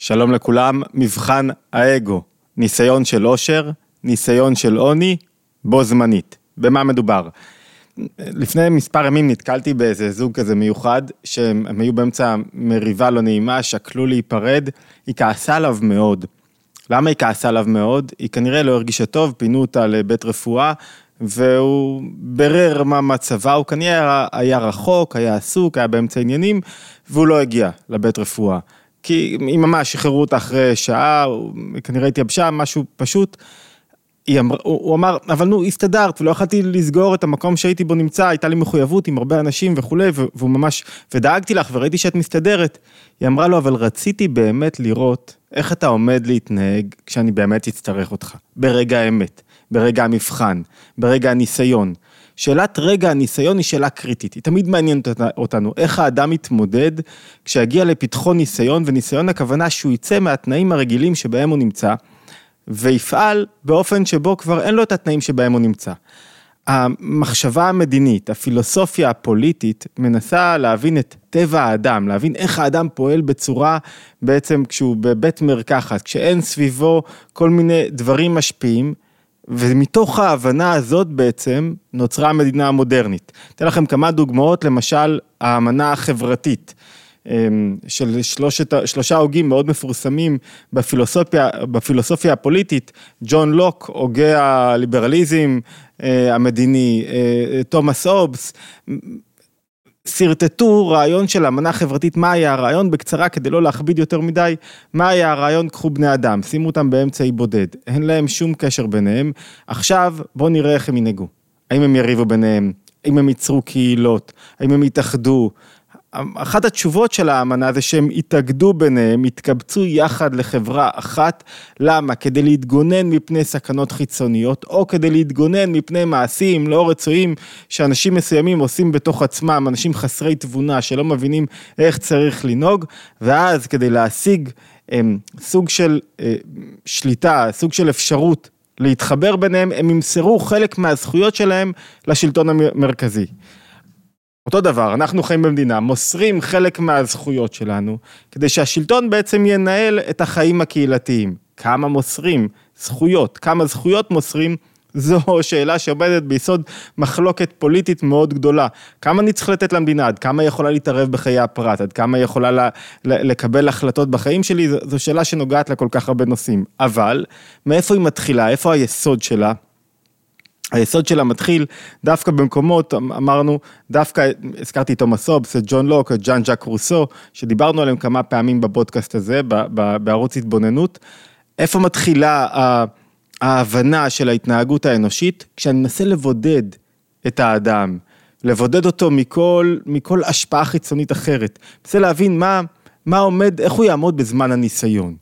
שלום לכולם, מבחן האגו, ניסיון של עושר, ניסיון של עוני, בו זמנית. במה מדובר? לפני מספר ימים נתקלתי באיזה זוג כזה מיוחד, שהם היו באמצע מריבה לא נעימה, שקלו להיפרד, היא כעסה עליו מאוד. למה היא כעסה עליו מאוד? היא כנראה לא הרגישה טוב, פינו אותה לבית רפואה, והוא ברר מה מצבה, הוא כנראה היה רחוק, היה עסוק, היה באמצע עניינים, והוא לא הגיע לבית רפואה. כי היא ממש שחררו אותה אחרי שעה, כנראה התייבשה, משהו פשוט. אמר, הוא אמר, אבל נו, הסתדרת, ולא יכלתי לסגור את המקום שהייתי בו נמצא, הייתה לי מחויבות עם הרבה אנשים וכולי, והוא ממש, ודאגתי לך וראיתי שאת מסתדרת. היא אמרה לו, אבל רציתי באמת לראות איך אתה עומד להתנהג כשאני באמת אצטרך אותך, ברגע האמת, ברגע המבחן, ברגע הניסיון. שאלת רגע הניסיון היא שאלה קריטית, היא תמיד מעניינת אותנו, איך האדם מתמודד כשיגיע לפתחו ניסיון, וניסיון הכוונה שהוא יצא מהתנאים הרגילים שבהם הוא נמצא, ויפעל באופן שבו כבר אין לו את התנאים שבהם הוא נמצא. המחשבה המדינית, הפילוסופיה הפוליטית, מנסה להבין את טבע האדם, להבין איך האדם פועל בצורה, בעצם כשהוא בבית מרקחת, כשאין סביבו כל מיני דברים משפיעים, ומתוך ההבנה הזאת בעצם נוצרה המדינה המודרנית. אתן לכם כמה דוגמאות, למשל האמנה החברתית. אמ, של שלושת, שלושה הוגים מאוד מפורסמים בפילוסופיה, בפילוסופיה הפוליטית, ג'ון לוק, הוגה הליברליזם אה, המדיני, אה, תומאס אובס, שרטטו רעיון של אמנה חברתית, מה היה הרעיון? בקצרה כדי לא להכביד יותר מדי, מה היה הרעיון, קחו בני אדם, שימו אותם באמצע אי בודד, אין להם שום קשר ביניהם, עכשיו בואו נראה איך הם ינהגו, האם הם יריבו ביניהם, האם הם ייצרו קהילות, האם הם יתאחדו, אחת התשובות של האמנה זה שהם התאגדו ביניהם, התקבצו יחד לחברה אחת, למה? כדי להתגונן מפני סכנות חיצוניות, או כדי להתגונן מפני מעשים לא רצויים שאנשים מסוימים עושים בתוך עצמם, אנשים חסרי תבונה שלא מבינים איך צריך לנהוג, ואז כדי להשיג הם, סוג של אה, שליטה, סוג של אפשרות להתחבר ביניהם, הם ימסרו חלק מהזכויות שלהם לשלטון המרכזי. אותו דבר, אנחנו חיים במדינה, מוסרים חלק מהזכויות שלנו, כדי שהשלטון בעצם ינהל את החיים הקהילתיים. כמה מוסרים זכויות, כמה זכויות מוסרים, זו שאלה שעומדת ביסוד מחלוקת פוליטית מאוד גדולה. כמה אני צריך לתת למדינה, עד כמה היא יכולה להתערב בחיי הפרט, עד כמה היא יכולה לה, לקבל החלטות בחיים שלי, זו, זו שאלה שנוגעת לכל כך הרבה נושאים. אבל, מאיפה היא מתחילה, איפה היסוד שלה? היסוד שלה מתחיל דווקא במקומות, אמ, אמרנו, דווקא, הזכרתי את תומאס אובס, את ג'ון לוק, את ג'אן ז'אק רוסו, שדיברנו עליהם כמה פעמים בפודקאסט הזה, בערוץ התבוננות. איפה מתחילה ההבנה של ההתנהגות האנושית? כשאני מנסה לבודד את האדם, לבודד אותו מכל, מכל השפעה חיצונית אחרת. מנסה להבין מה, מה עומד, איך הוא יעמוד בזמן הניסיון.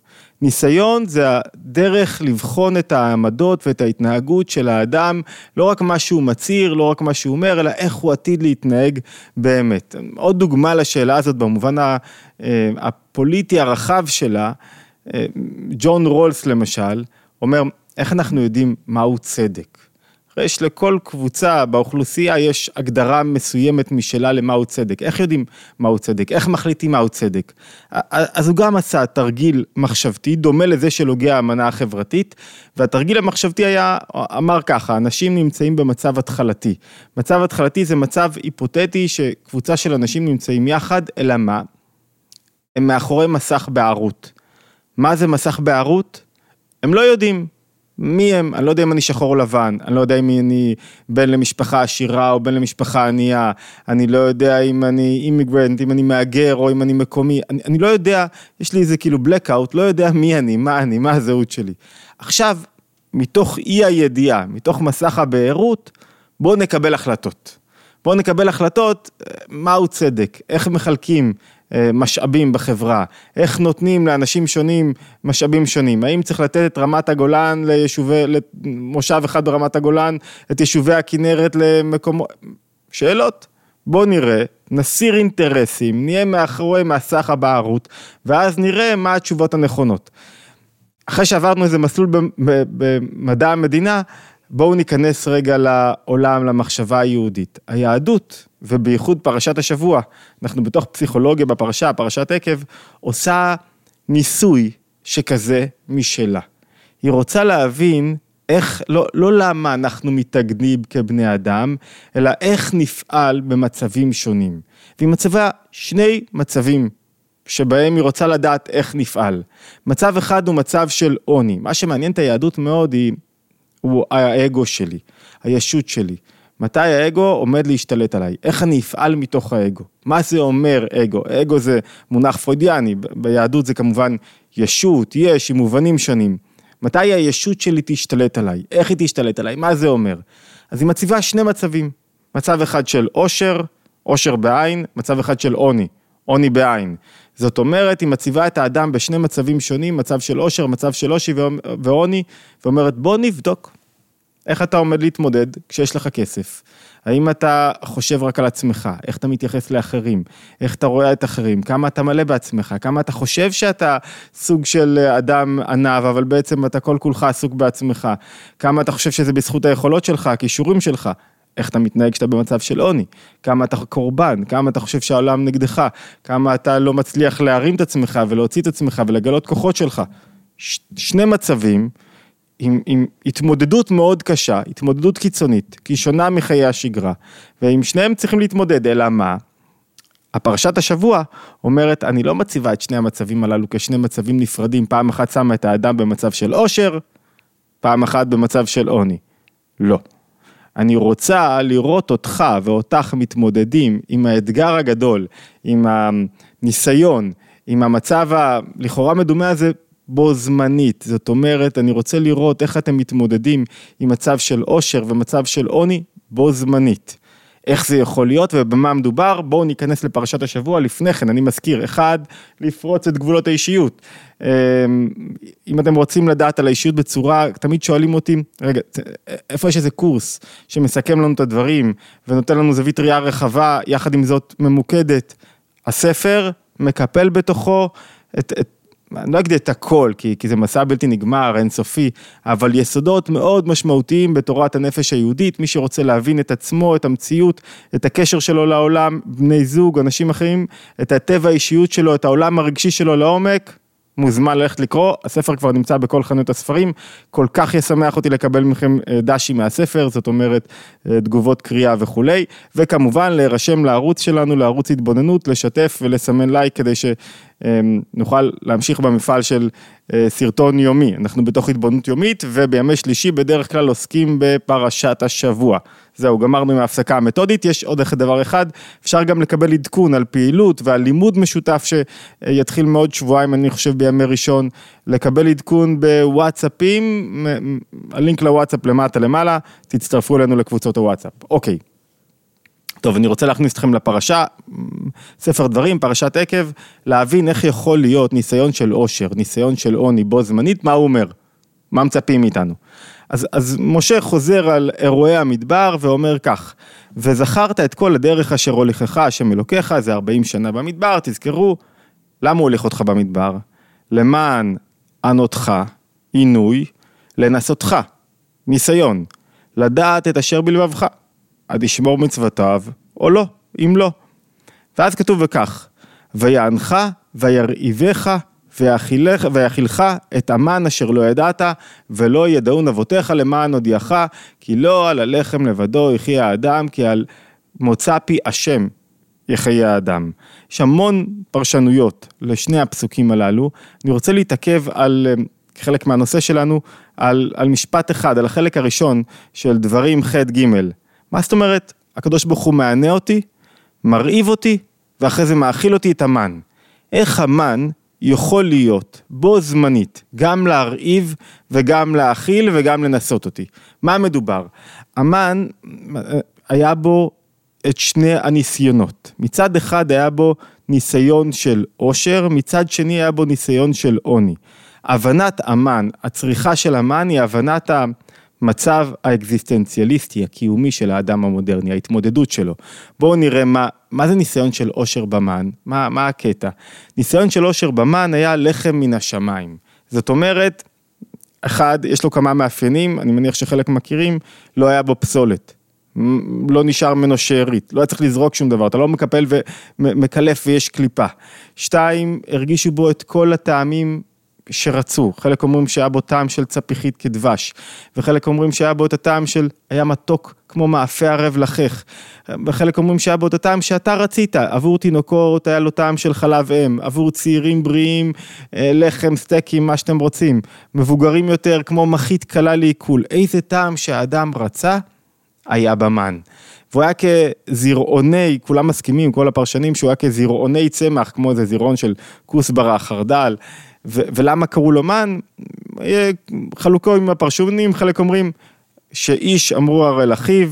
ניסיון זה הדרך לבחון את העמדות ואת ההתנהגות של האדם, לא רק מה שהוא מצהיר, לא רק מה שהוא אומר, אלא איך הוא עתיד להתנהג באמת. עוד דוגמה לשאלה הזאת במובן אה, הפוליטי הרחב שלה, אה, ג'ון רולס למשל, אומר, איך אנחנו יודעים מהו צדק? יש לכל קבוצה באוכלוסייה יש הגדרה מסוימת משלה למהו צדק. איך יודעים מהו צדק? איך מחליטים מהו צדק? אז הוא גם עשה תרגיל מחשבתי, דומה לזה של הוגי האמנה החברתית, והתרגיל המחשבתי היה, אמר ככה, אנשים נמצאים במצב התחלתי. מצב התחלתי זה מצב היפותטי שקבוצה של אנשים נמצאים יחד, אלא מה? הם מאחורי מסך בערות. מה זה מסך בערות? הם לא יודעים. מי הם, אני לא יודע אם אני שחור או לבן, אני לא יודע אם אני בן למשפחה עשירה או בן למשפחה ענייה, אני לא יודע אם אני אימיגרנט, אם אני מהגר או אם אני מקומי, אני, אני לא יודע, יש לי איזה כאילו blackout, לא יודע מי אני, מה אני, מה הזהות שלי. עכשיו, מתוך אי הידיעה, מתוך מסך הבערות, בואו נקבל החלטות. בואו נקבל החלטות, אה, מהו צדק, איך מחלקים משאבים בחברה, איך נותנים לאנשים שונים משאבים שונים, האם צריך לתת את רמת הגולן ליישובי, למושב אחד ברמת הגולן, את יישובי הכנרת למקומות, שאלות, בואו נראה, נסיר אינטרסים, נהיה מאחורי מסך הבערות, ואז נראה מה התשובות הנכונות. אחרי שעברנו איזה מסלול במדע המדינה, בואו ניכנס רגע לעולם, למחשבה היהודית. היהדות, ובייחוד פרשת השבוע, אנחנו בתוך פסיכולוגיה בפרשה, פרשת עקב, עושה ניסוי שכזה משלה. היא רוצה להבין איך, לא, לא למה אנחנו מתאגדים כבני אדם, אלא איך נפעל במצבים שונים. והיא מצבה שני מצבים שבהם היא רוצה לדעת איך נפעל. מצב אחד הוא מצב של עוני. מה שמעניין את היהדות מאוד היא, הוא האגו שלי, הישות שלי. מתי האגו עומד להשתלט עליי? איך אני אפעל מתוך האגו? מה זה אומר אגו? אגו זה מונח פרוידיאני, ביהדות זה כמובן ישות, יש, עם מובנים שונים. מתי הישות שלי תשתלט עליי? איך היא תשתלט עליי? מה זה אומר? אז היא מציבה שני מצבים. מצב אחד של עושר, עושר בעין, מצב אחד של עוני, עוני בעין. זאת אומרת, היא מציבה את האדם בשני מצבים שונים, מצב של עושר, מצב של עושי ועוני, ואומרת בוא נבדוק איך אתה עומד להתמודד כשיש לך כסף. האם אתה חושב רק על עצמך, איך אתה מתייחס לאחרים, איך אתה רואה את אחרים, כמה אתה מלא בעצמך, כמה אתה חושב שאתה סוג של אדם ענב, אבל בעצם אתה כל כולך עסוק בעצמך, כמה אתה חושב שזה בזכות היכולות שלך, הכישורים שלך, איך אתה מתנהג כשאתה במצב של עוני, כמה אתה קורבן, כמה אתה חושב שהעולם נגדך, כמה אתה לא מצליח להרים את עצמך ולהוציא את עצמך ולגלות כוחות שלך. ש- שני מצבים עם, עם התמודדות מאוד קשה, התמודדות קיצונית, כי היא שונה מחיי השגרה, ועם שניהם צריכים להתמודד, אלא מה? הפרשת השבוע אומרת, אני לא מציבה את שני המצבים הללו כשני מצבים נפרדים, פעם אחת שמה את האדם במצב של עושר, פעם אחת במצב של עוני. לא. אני רוצה לראות אותך ואותך מתמודדים עם האתגר הגדול, עם הניסיון, עם המצב הלכאורה מדומה הזה בו זמנית. זאת אומרת, אני רוצה לראות איך אתם מתמודדים עם מצב של עושר ומצב של עוני בו זמנית. איך זה יכול להיות ובמה מדובר, בואו ניכנס לפרשת השבוע. לפני כן, אני מזכיר, אחד, לפרוץ את גבולות האישיות. אמ, אם אתם רוצים לדעת על האישיות בצורה, תמיד שואלים אותי, רגע, איפה יש איזה קורס שמסכם לנו את הדברים ונותן לנו זווית ראייה רחבה, יחד עם זאת ממוקדת. הספר מקפל בתוכו את, את אני לא אגיד את הכל, כי, כי זה מסע בלתי נגמר, אינסופי, אבל יסודות מאוד משמעותיים בתורת הנפש היהודית, מי שרוצה להבין את עצמו, את המציאות, את הקשר שלו לעולם, בני זוג, אנשים אחרים, את הטבע האישיות שלו, את העולם הרגשי שלו לעומק, מוזמן ללכת לקרוא, הספר כבר נמצא בכל חנויות הספרים, כל כך ישמח אותי לקבל מכם אה, דשי מהספר, זאת אומרת אה, תגובות קריאה וכולי, וכמובן להירשם לערוץ שלנו, לערוץ התבוננות, לשתף ולסמן לייק כדי שנוכל להמשיך במפעל של אה, סרטון יומי, אנחנו בתוך התבוננות יומית ובימי שלישי בדרך כלל עוסקים בפרשת השבוע. זהו, גמרנו עם ההפסקה המתודית, יש עוד דבר אחד, אפשר גם לקבל עדכון על פעילות ועל לימוד משותף שיתחיל מעוד שבועיים, אני חושב בימי ראשון, לקבל עדכון בוואטסאפים, הלינק לוואטסאפ למטה למעלה, תצטרפו אלינו לקבוצות הוואטסאפ. אוקיי. טוב, אני רוצה להכניס אתכם לפרשה, ספר דברים, פרשת עקב, להבין איך יכול להיות ניסיון של עושר, ניסיון של עוני בו זמנית, מה הוא אומר, מה מצפים מאיתנו. אז, אז משה חוזר על אירועי המדבר ואומר כך, וזכרת את כל הדרך אשר הוליכך השם אלוקיך, זה 40 שנה במדבר, תזכרו, למה הוא הוליך אותך במדבר? למען ענותך, עינוי, לנסותך, ניסיון, לדעת את אשר בלבבך, עד ישמור מצוותיו, או לא, אם לא. ואז כתוב וכך, ויענך וירעיבך ויאכילך, ויאכילך את המן אשר לא ידעת, ולא ידעון אבותיך למען הודיעך, כי לא על הלחם לבדו יחי האדם, כי על מוצא פי השם יחיה האדם. יש המון פרשנויות לשני הפסוקים הללו, אני רוצה להתעכב על חלק מהנושא שלנו, על, על משפט אחד, על החלק הראשון של דברים ח' ג', מה זאת אומרת? הקדוש ברוך הוא מענה אותי, מרעיב אותי, ואחרי זה מאכיל אותי את המן. איך המן יכול להיות בו זמנית גם להרעיב וגם להאכיל וגם לנסות אותי. מה מדובר? המן היה בו את שני הניסיונות. מצד אחד היה בו ניסיון של עושר, מצד שני היה בו ניסיון של עוני. הבנת המן, הצריכה של המן היא הבנת ה... מצב האקזיסטנציאליסטי, הקיומי של האדם המודרני, ההתמודדות שלו. בואו נראה מה, מה זה ניסיון של עושר במן, מה, מה הקטע. ניסיון של עושר במן היה לחם מן השמיים. זאת אומרת, אחד, יש לו כמה מאפיינים, אני מניח שחלק מכירים, לא היה בו פסולת. לא נשאר ממנו שארית, לא היה צריך לזרוק שום דבר, אתה לא מקפל ומקלף ויש קליפה. שתיים, הרגישו בו את כל הטעמים שרצו, חלק אומרים שהיה בו טעם של צפיחית כדבש, וחלק אומרים שהיה בו את הטעם של היה מתוק כמו מאפה ערב לחך, וחלק אומרים שהיה בו את הטעם שאתה רצית, עבור תינוקות היה לו טעם של חלב אם, עבור צעירים בריאים, אה, לחם, סטייקים, מה שאתם רוצים, מבוגרים יותר כמו מחית קלה לעיכול, איזה טעם שהאדם רצה, היה במן. והוא היה כזרעוני, כולם מסכימים, כל הפרשנים, שהוא היה כזרעוני צמח, כמו איזה זרעון של כוסברה, חרדל, ולמה קראו לו מן? חלוקו עם הפרשנים, חלק אומרים שאיש אמרו הרי לאחיו,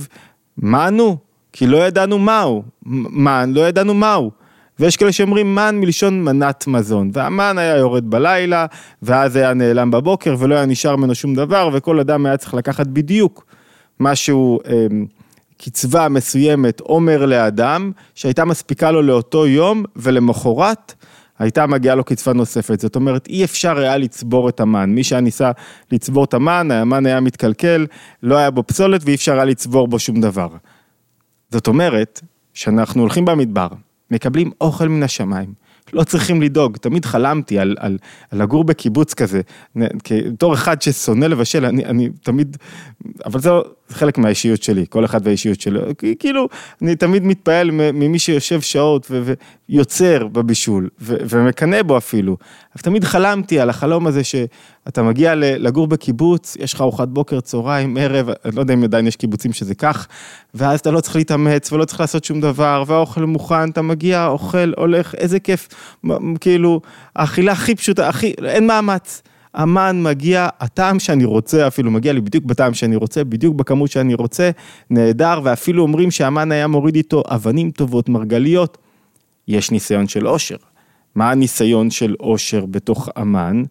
מנו? כי לא ידענו מהו, מן, לא ידענו מהו. ויש כאלה שאומרים מן מלשון מנת מזון, והמן היה יורד בלילה, ואז היה נעלם בבוקר ולא היה נשאר ממנו שום דבר, וכל אדם היה צריך לקחת בדיוק משהו, אה, קצבה מסוימת, עומר לאדם, שהייתה מספיקה לו לאותו יום, ולמחרת הייתה מגיעה לו קצבה נוספת. זאת אומרת, אי אפשר היה לצבור את המן. מי שהיה ניסה לצבור את המן, המן היה מתקלקל, לא היה בו פסולת ואי אפשר היה לצבור בו שום דבר. זאת אומרת, שאנחנו הולכים במדבר, מקבלים אוכל מן השמיים, לא צריכים לדאוג, תמיד חלמתי על, על, על לגור בקיבוץ כזה, בתור אחד ששונא לבשל, אני, אני תמיד, אבל זה חלק מהאישיות שלי, כל אחד והאישיות שלו, כאילו, אני תמיד מתפעל ממי שיושב שעות ויוצר בבישול, ומקנא בו אפילו, אבל תמיד חלמתי על החלום הזה שאתה מגיע לגור בקיבוץ, יש לך ארוחת בוקר, צהריים, ערב, אני לא יודע אם עדיין יש קיבוצים שזה כך, ואז אתה לא צריך להתאמץ ולא צריך לעשות שום דבר, והאוכל מוכן, אתה מגיע, אוכל, הולך, איזה כיף, כאילו, האכילה הכי פשוטה, הכי, אין מאמץ. המן מגיע, הטעם שאני רוצה, אפילו מגיע לי בדיוק בטעם שאני רוצה, בדיוק בכמות שאני רוצה, נהדר, ואפילו אומרים שהמן היה מוריד איתו אבנים טובות, מרגליות. יש ניסיון של עושר. מה הניסיון של עושר בתוך המן?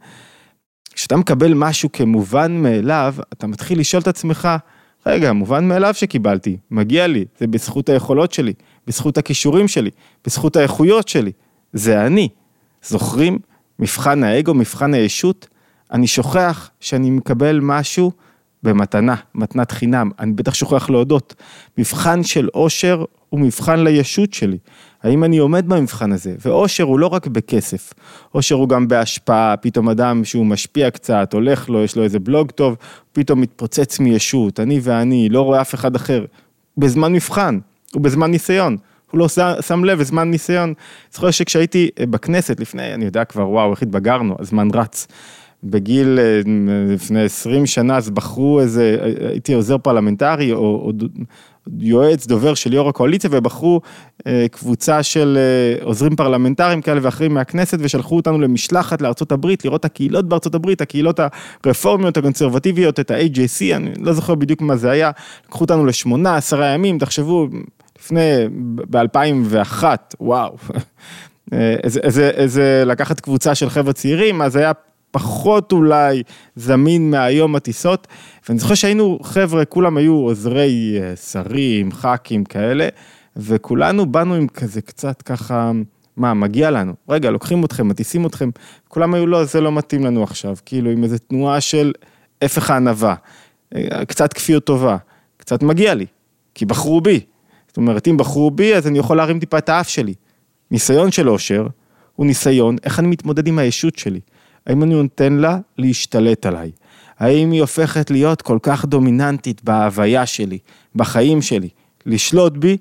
כשאתה מקבל משהו כמובן מאליו, אתה מתחיל לשאול את עצמך, רגע, מובן מאליו שקיבלתי, מגיע לי, זה בזכות היכולות שלי, בזכות הכישורים שלי, בזכות האיכויות שלי, זה אני. זוכרים? מבחן האגו, מבחן הישות, אני שוכח שאני מקבל משהו במתנה, מתנת חינם, אני בטח שוכח להודות. מבחן של אושר הוא מבחן לישות שלי. האם אני עומד במבחן הזה? ואושר הוא לא רק בכסף, אושר הוא גם בהשפעה, פתאום אדם שהוא משפיע קצת, הולך לו, יש לו איזה בלוג טוב, פתאום מתפוצץ מישות, אני ואני, לא רואה אף אחד אחר. בזמן מבחן, הוא בזמן ניסיון. הוא לא שם לב, בזמן ניסיון. זוכר שכשהייתי בכנסת לפני, אני יודע כבר, וואו, איך התבגרנו, הזמן רץ. בגיל אה, לפני 20 שנה אז בחרו איזה, הייתי עוזר פרלמנטרי או, או יועץ, דובר של יו"ר הקואליציה ובחרו אה, קבוצה של אה, עוזרים פרלמנטריים כאלה ואחרים מהכנסת ושלחו אותנו למשלחת לארצות הברית, לראות הקהילות בארצות הברית, הקהילות הרפורמיות, הקונסרבטיביות, את ה-AJC, אני לא זוכר בדיוק מה זה היה, לקחו אותנו לשמונה, עשרה ימים, תחשבו, לפני, ב-2001, וואו. איזה, איזה, איזה לקחת קבוצה של חבר'ה צעירים, אז היה פחות אולי זמין מהיום הטיסות, ואני זוכר שהיינו חבר'ה, כולם היו עוזרי אה, שרים, ח"כים כאלה, וכולנו באנו עם כזה קצת ככה, מה, מגיע לנו, רגע, לוקחים אתכם, מטיסים אתכם, כולם היו, לא, זה לא מתאים לנו עכשיו, כאילו עם איזה תנועה של הפך הענווה, אה, קצת כפיות טובה, קצת מגיע לי, כי בחרו בי. זאת אומרת, אם בחרו בי, אז אני יכול להרים טיפה את האף שלי. ניסיון של אושר, הוא ניסיון איך אני מתמודד עם הישות שלי. האם אני נותן לה להשתלט עליי? האם היא הופכת להיות כל כך דומיננטית בהוויה שלי, בחיים שלי, לשלוט בי?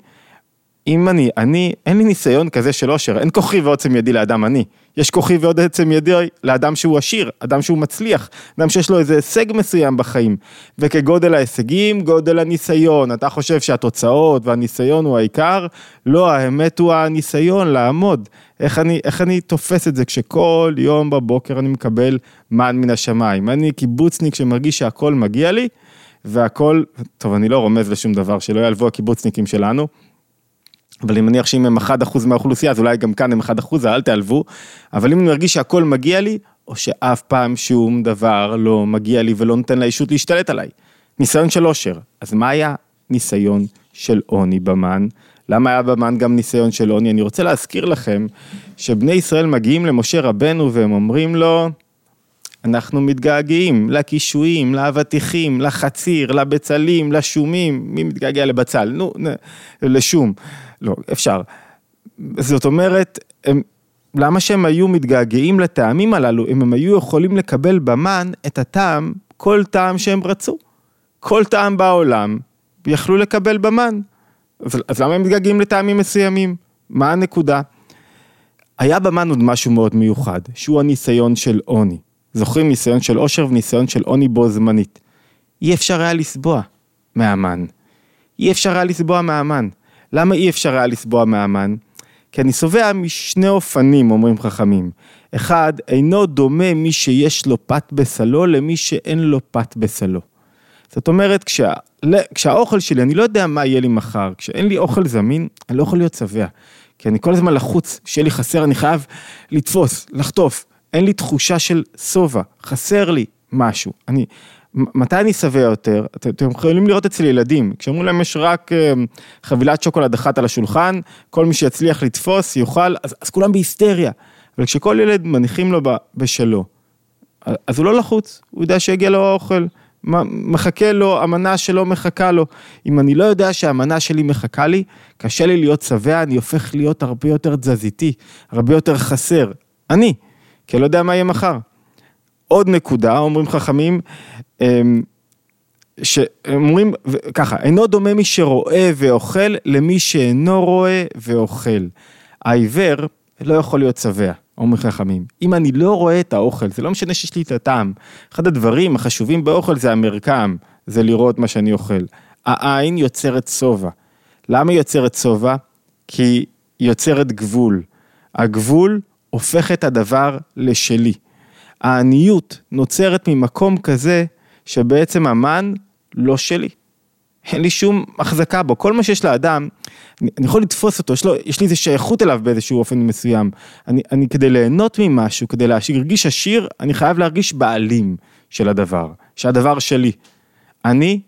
אם אני, אני, אין לי ניסיון כזה של עושר, אין כוחי ועוצם ידי לאדם עני. יש כוחי ועוד עצם ידי לאדם שהוא עשיר, אדם שהוא מצליח, אדם שיש לו איזה הישג מסוים בחיים. וכגודל ההישגים, גודל הניסיון. אתה חושב שהתוצאות והניסיון הוא העיקר? לא, האמת הוא הניסיון לעמוד. איך אני, איך אני תופס את זה כשכל יום בבוקר אני מקבל מן מן השמיים. אני קיבוצניק שמרגיש שהכל מגיע לי, והכל, טוב, אני לא רומז לשום דבר, שלא יעלבו הקיבוצניקים שלנו. אבל אני מניח שאם הם 1% מהאוכלוסייה, אז אולי גם כאן הם 1%, אל תעלבו, אבל אם אני מרגיש שהכל מגיע לי, או שאף פעם שום דבר לא מגיע לי ולא נותן לישות להשתלט עליי. ניסיון של עושר. אז מה היה ניסיון של עוני במן? למה היה במן גם ניסיון של עוני? אני רוצה להזכיר לכם שבני ישראל מגיעים למשה רבנו והם אומרים לו, אנחנו מתגעגעים לקישואים, לאבטיחים, לחציר, לבצלים, לשומים, מי מתגעגע לבצל? נו, לשום. לא, אפשר. זאת אומרת, הם, למה שהם היו מתגעגעים לטעמים הללו, אם הם היו יכולים לקבל במן את הטעם, כל טעם שהם רצו. כל טעם בעולם יכלו לקבל במן. אז, אז למה הם מתגעגעים לטעמים מסוימים? מה הנקודה? היה במן עוד משהו מאוד מיוחד, שהוא הניסיון של עוני. זוכרים ניסיון של עושר וניסיון של עוני בו זמנית. אי אפשר היה לסבוע מהמן. אי אפשר היה לסבוע מהמן. למה אי אפשר היה לסבוע מהמן? כי אני שבע משני אופנים, אומרים חכמים. אחד, אינו דומה מי שיש לו פת בסלו למי שאין לו פת בסלו. זאת אומרת, כשה, כשהאוכל שלי, אני לא יודע מה יהיה לי מחר, כשאין לי אוכל זמין, אני לא יכול להיות שבע. כי אני כל הזמן לחוץ, שיהיה לי חסר, אני חייב לתפוס, לחטוף. אין לי תחושה של שובע, חסר לי משהו. אני, מתי אני שבע יותר? אתם יכולים לראות אצל ילדים, כשאומרים להם יש רק אה, חבילת שוקולד אחת על השולחן, כל מי שיצליח לתפוס יאכל, אז, אז כולם בהיסטריה. אבל כשכל ילד מניחים לו בשלו, אז הוא לא לחוץ, הוא יודע שיגיע לו האוכל. מחכה לו, המנה שלו מחכה לו. אם אני לא יודע שהמנה שלי מחכה לי, קשה לי להיות שבע, אני הופך להיות הרבה יותר תזזיתי, הרבה יותר חסר. אני, כי אני לא יודע מה יהיה מחר. עוד נקודה, אומרים חכמים, אמ, שאומרים ככה, אינו דומה מי שרואה ואוכל למי שאינו רואה ואוכל. העיוור לא יכול להיות שבע. אומרים חכמים, אם אני לא רואה את האוכל, זה לא משנה שיש לי את הטעם. אחד הדברים החשובים באוכל זה המרקם, זה לראות מה שאני אוכל. העין יוצרת שובע. למה היא יוצרת שובע? כי היא יוצרת גבול. הגבול הופך את הדבר לשלי. העניות נוצרת ממקום כזה שבעצם המן לא שלי. אין לי שום החזקה בו, כל מה שיש לאדם, אני, אני יכול לתפוס אותו, יש, לו, יש לי איזה שייכות אליו באיזשהו אופן מסוים. אני, אני כדי ליהנות ממשהו, כדי להרגיש עשיר, אני חייב להרגיש בעלים של הדבר, שהדבר שלי. אני,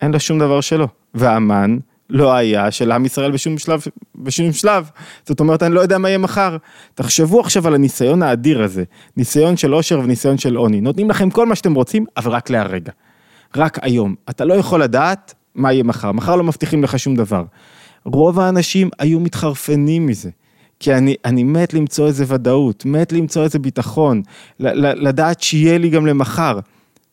אין לו שום דבר שלו. והמן לא היה של עם ישראל בשום שלב, בשום שלב. זאת אומרת, אני לא יודע מה יהיה מחר. תחשבו עכשיו על הניסיון האדיר הזה, ניסיון של עושר וניסיון של עוני. נותנים לכם כל מה שאתם רוצים, אבל רק להרגע. רק היום. אתה לא יכול לדעת מה יהיה מחר, מחר לא מבטיחים לך שום דבר. רוב האנשים היו מתחרפנים מזה. כי אני, אני מת למצוא איזה ודאות, מת למצוא איזה ביטחון, לדעת שיהיה לי גם למחר.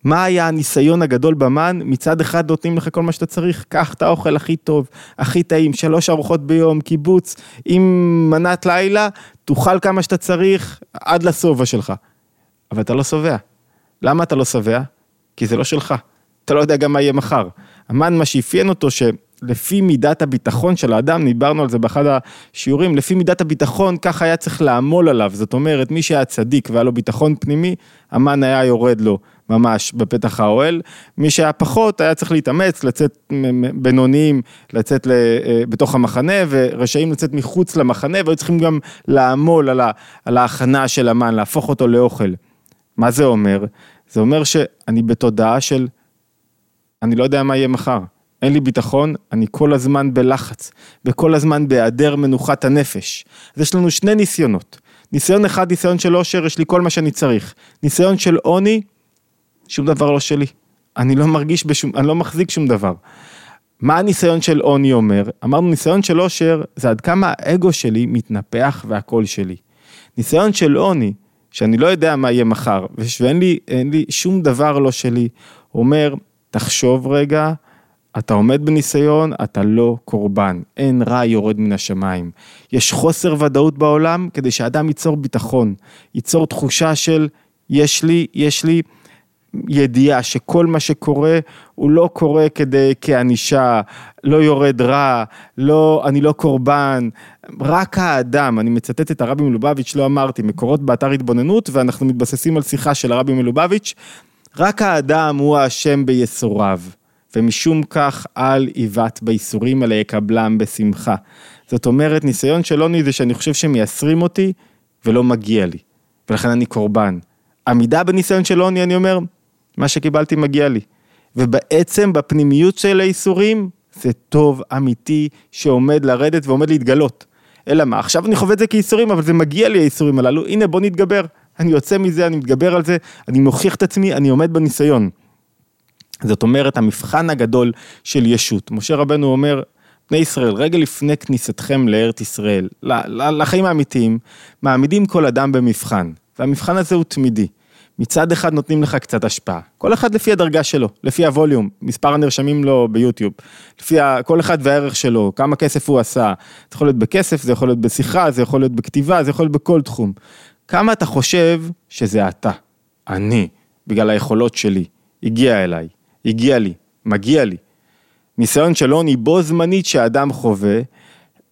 מה היה הניסיון הגדול במן? מצד אחד נותנים לך כל מה שאתה צריך, קח את האוכל הכי טוב, הכי טעים, שלוש ארוחות ביום, קיבוץ, עם מנת לילה, תאכל כמה שאתה צריך עד לשובע שלך. אבל אתה לא שבע. למה אתה לא שבע? כי זה לא שלך. אתה לא יודע גם מה יהיה מחר. המן, מה שאפיין אותו, שלפי מידת הביטחון של האדם, דיברנו על זה באחד השיעורים, לפי מידת הביטחון, ככה היה צריך לעמול עליו. זאת אומרת, מי שהיה צדיק והיה לו ביטחון פנימי, המן היה יורד לו ממש בפתח האוהל. מי שהיה פחות, היה צריך להתאמץ, לצאת בינוניים, לצאת אה, בתוך המחנה, ורשאים לצאת מחוץ למחנה, והיו צריכים גם לעמול על, ההכנה של המן, להפוך אותו לאוכל. מה זה אומר? זה אומר שאני בתודעה של אני לא יודע מה יהיה מחר. אין לי ביטחון, אני כל הזמן בלחץ, וכל הזמן בהיעדר מנוחת הנפש. אז יש לנו שני ניסיונות. ניסיון אחד, ניסיון של אושר, יש לי כל מה שאני צריך. ניסיון של עוני, שום דבר לא שלי. אני לא מרגיש בשום, אני לא מחזיק שום דבר. מה הניסיון של עוני אומר? אמרנו ניסיון של אושר זה עד כמה האגו שלי מתנפח והקול שלי. ניסיון של עוני, שאני לא יודע מה יהיה מחר, ואין לי, לי שום דבר לא שלי, אומר, תחשוב רגע, אתה עומד בניסיון, אתה לא קורבן, אין רע יורד מן השמיים. יש חוסר ודאות בעולם כדי שאדם ייצור ביטחון, ייצור תחושה של יש לי, יש לי ידיעה שכל מה שקורה הוא לא קורה כדי כענישה, לא יורד רע, לא, אני לא קורבן, רק האדם, אני מצטט את הרבי מלובביץ', לא אמרתי, מקורות באתר התבוננות ואנחנו מתבססים על שיחה של הרבי מלובביץ', רק האדם הוא האשם בייסוריו, ומשום כך אל עיוות בייסורים אלא יקבלם בשמחה. זאת אומרת, ניסיון של עוני זה שאני חושב שמייסרים אותי ולא מגיע לי, ולכן אני קורבן. עמידה בניסיון של עוני, אני אומר, מה שקיבלתי מגיע לי. ובעצם בפנימיות של הייסורים, זה טוב אמיתי שעומד לרדת ועומד להתגלות. אלא מה, עכשיו אני חווה את זה כייסורים, אבל זה מגיע לי הייסורים הללו, הנה בוא נתגבר, אני יוצא מזה, אני מתגבר על זה, אני מוכיח את עצמי, אני עומד בניסיון. זאת אומרת, המבחן הגדול של ישות. משה רבנו אומר, בני ישראל, רגע לפני כניסתכם לארץ ישראל, לחיים האמיתיים, מעמידים כל אדם במבחן, והמבחן הזה הוא תמידי. מצד אחד נותנים לך קצת השפעה, כל אחד לפי הדרגה שלו, לפי הווליום, מספר הנרשמים לו ביוטיוב, לפי כל אחד והערך שלו, כמה כסף הוא עשה, זה יכול להיות בכסף, זה יכול להיות בשיחה, זה יכול להיות בכתיבה, זה יכול להיות בכל תחום. כמה אתה חושב שזה אתה, אני, בגלל היכולות שלי, הגיע אליי, הגיע לי, מגיע לי. ניסיון של עוני בו זמנית שאדם חווה,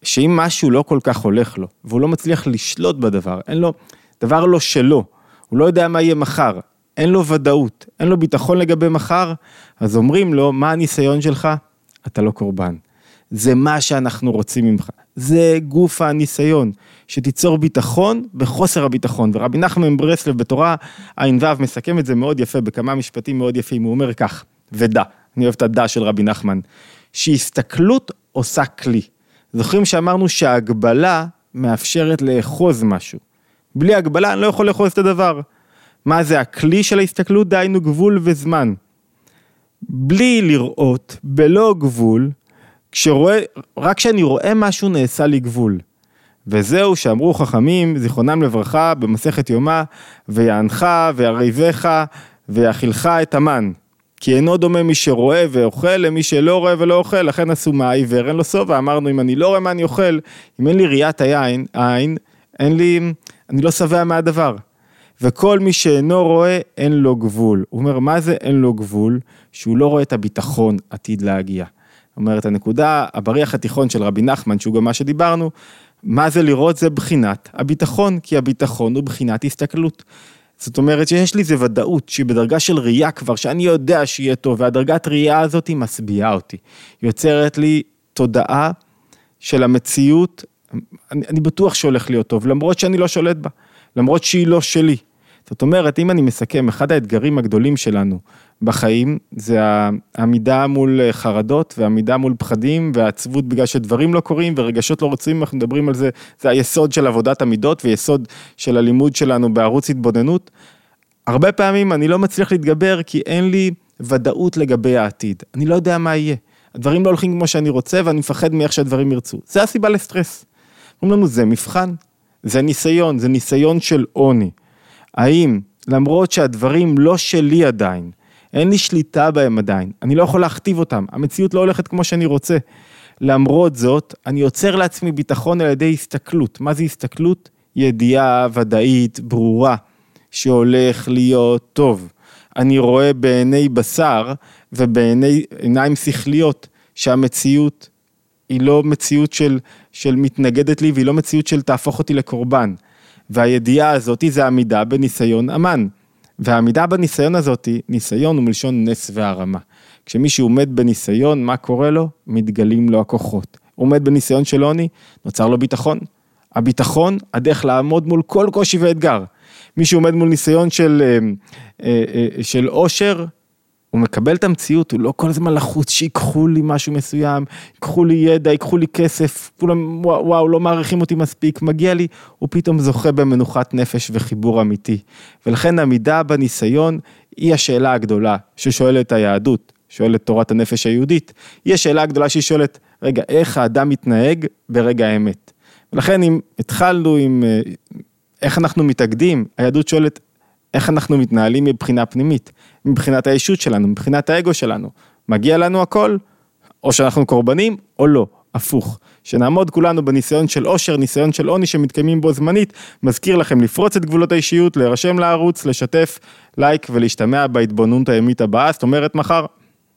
שאם משהו לא כל כך הולך לו, והוא לא מצליח לשלוט בדבר, אין לו, דבר לא שלו, הוא לא יודע מה יהיה מחר, אין לו ודאות, אין לו ביטחון לגבי מחר, אז אומרים לו, מה הניסיון שלך? אתה לא קורבן. זה מה שאנחנו רוצים ממך, זה גוף הניסיון, שתיצור ביטחון בחוסר הביטחון. ורבי נחמן ברסלב בתורה ע"ו מסכם את זה מאוד יפה, בכמה משפטים מאוד יפים, הוא אומר כך, ודע, אני אוהב את הדע של רבי נחמן, שהסתכלות עושה כלי. זוכרים שאמרנו שההגבלה מאפשרת לאחוז משהו. בלי הגבלה אני לא יכול לאחוז את הדבר. מה זה הכלי של ההסתכלות? דהיינו גבול וזמן. בלי לראות, בלא גבול, כשרואה, רק כשאני רואה משהו נעשה לי גבול. וזהו שאמרו חכמים, זיכרונם לברכה, במסכת יומא, ויענך ויריבך ויאכילך את המן. כי אינו דומה מי שרואה ואוכל למי שלא רואה ולא אוכל, לכן עשו מהעיוור, אין לו שובע, אמרנו אם אני לא רואה מה אני אוכל, אם אין לי ראיית היין, עין, אין לי, אני לא שבע מהדבר. וכל מי שאינו רואה, אין לו גבול. הוא אומר, מה זה אין לו גבול? שהוא לא רואה את הביטחון עתיד להגיע. אומרת הנקודה, הבריח התיכון של רבי נחמן, שהוא גם מה שדיברנו, מה זה לראות? זה בחינת הביטחון, כי הביטחון הוא בחינת הסתכלות. זאת אומרת שיש לי איזה ודאות שהיא בדרגה של ראייה כבר, שאני יודע שיהיה טוב, והדרגת ראייה הזאת היא משביעה אותי. יוצרת לי תודעה של המציאות, אני, אני בטוח שהולך להיות טוב, למרות שאני לא שולט בה, למרות שהיא לא שלי. זאת אומרת, אם אני מסכם, אחד האתגרים הגדולים שלנו בחיים זה העמידה מול חרדות ועמידה מול פחדים והעצבות בגלל שדברים לא קורים ורגשות לא רוצים, אנחנו מדברים על זה, זה היסוד של עבודת המידות ויסוד של הלימוד שלנו בערוץ התבוננות. הרבה פעמים אני לא מצליח להתגבר כי אין לי ודאות לגבי העתיד, אני לא יודע מה יהיה. הדברים לא הולכים כמו שאני רוצה ואני מפחד מאיך שהדברים ירצו. זה הסיבה לסטרס. אומרים לנו, זה מבחן, זה ניסיון, זה ניסיון של עוני. האם למרות שהדברים לא שלי עדיין, אין לי שליטה בהם עדיין, אני לא יכול להכתיב אותם, המציאות לא הולכת כמו שאני רוצה. למרות זאת, אני יוצר לעצמי ביטחון על ידי הסתכלות. מה זה הסתכלות? ידיעה ודאית, ברורה, שהולך להיות טוב. אני רואה בעיני בשר ובעיניים שכליות שהמציאות היא לא מציאות של, של מתנגדת לי והיא לא מציאות של תהפוך אותי לקורבן. והידיעה הזאתי זה עמידה בניסיון אמן. והעמידה בניסיון הזאתי, ניסיון הוא מלשון נס והרמה. כשמישהו עומד בניסיון, מה קורה לו? מתגלים לו הכוחות. עומד בניסיון של עוני, נוצר לו ביטחון. הביטחון, הדרך לעמוד מול כל קושי ואתגר. מי שעומד מול ניסיון של, אה, אה, אה, של עושר, הוא מקבל את המציאות, הוא לא כל הזמן לחוץ שיקחו לי משהו מסוים, ייקחו לי ידע, ייקחו לי כסף, כולם וואו, וואו לא מעריכים אותי מספיק, מגיע לי, הוא פתאום זוכה במנוחת נפש וחיבור אמיתי. ולכן עמידה בניסיון היא השאלה הגדולה ששואלת היהדות, שואלת תורת הנפש היהודית, היא השאלה הגדולה שהיא שואלת, רגע, איך האדם מתנהג ברגע האמת? ולכן אם התחלנו עם אה, איך אנחנו מתאגדים, היהדות שואלת איך אנחנו מתנהלים מבחינה פנימית, מבחינת הישות שלנו, מבחינת האגו שלנו. מגיע לנו הכל, או שאנחנו קורבנים, או לא, הפוך. שנעמוד כולנו בניסיון של עושר, ניסיון של עוני שמתקיימים בו זמנית. מזכיר לכם לפרוץ את גבולות האישיות, להירשם לערוץ, לשתף, לייק ולהשתמע בהתבוננות הימית הבאה, זאת אומרת מחר.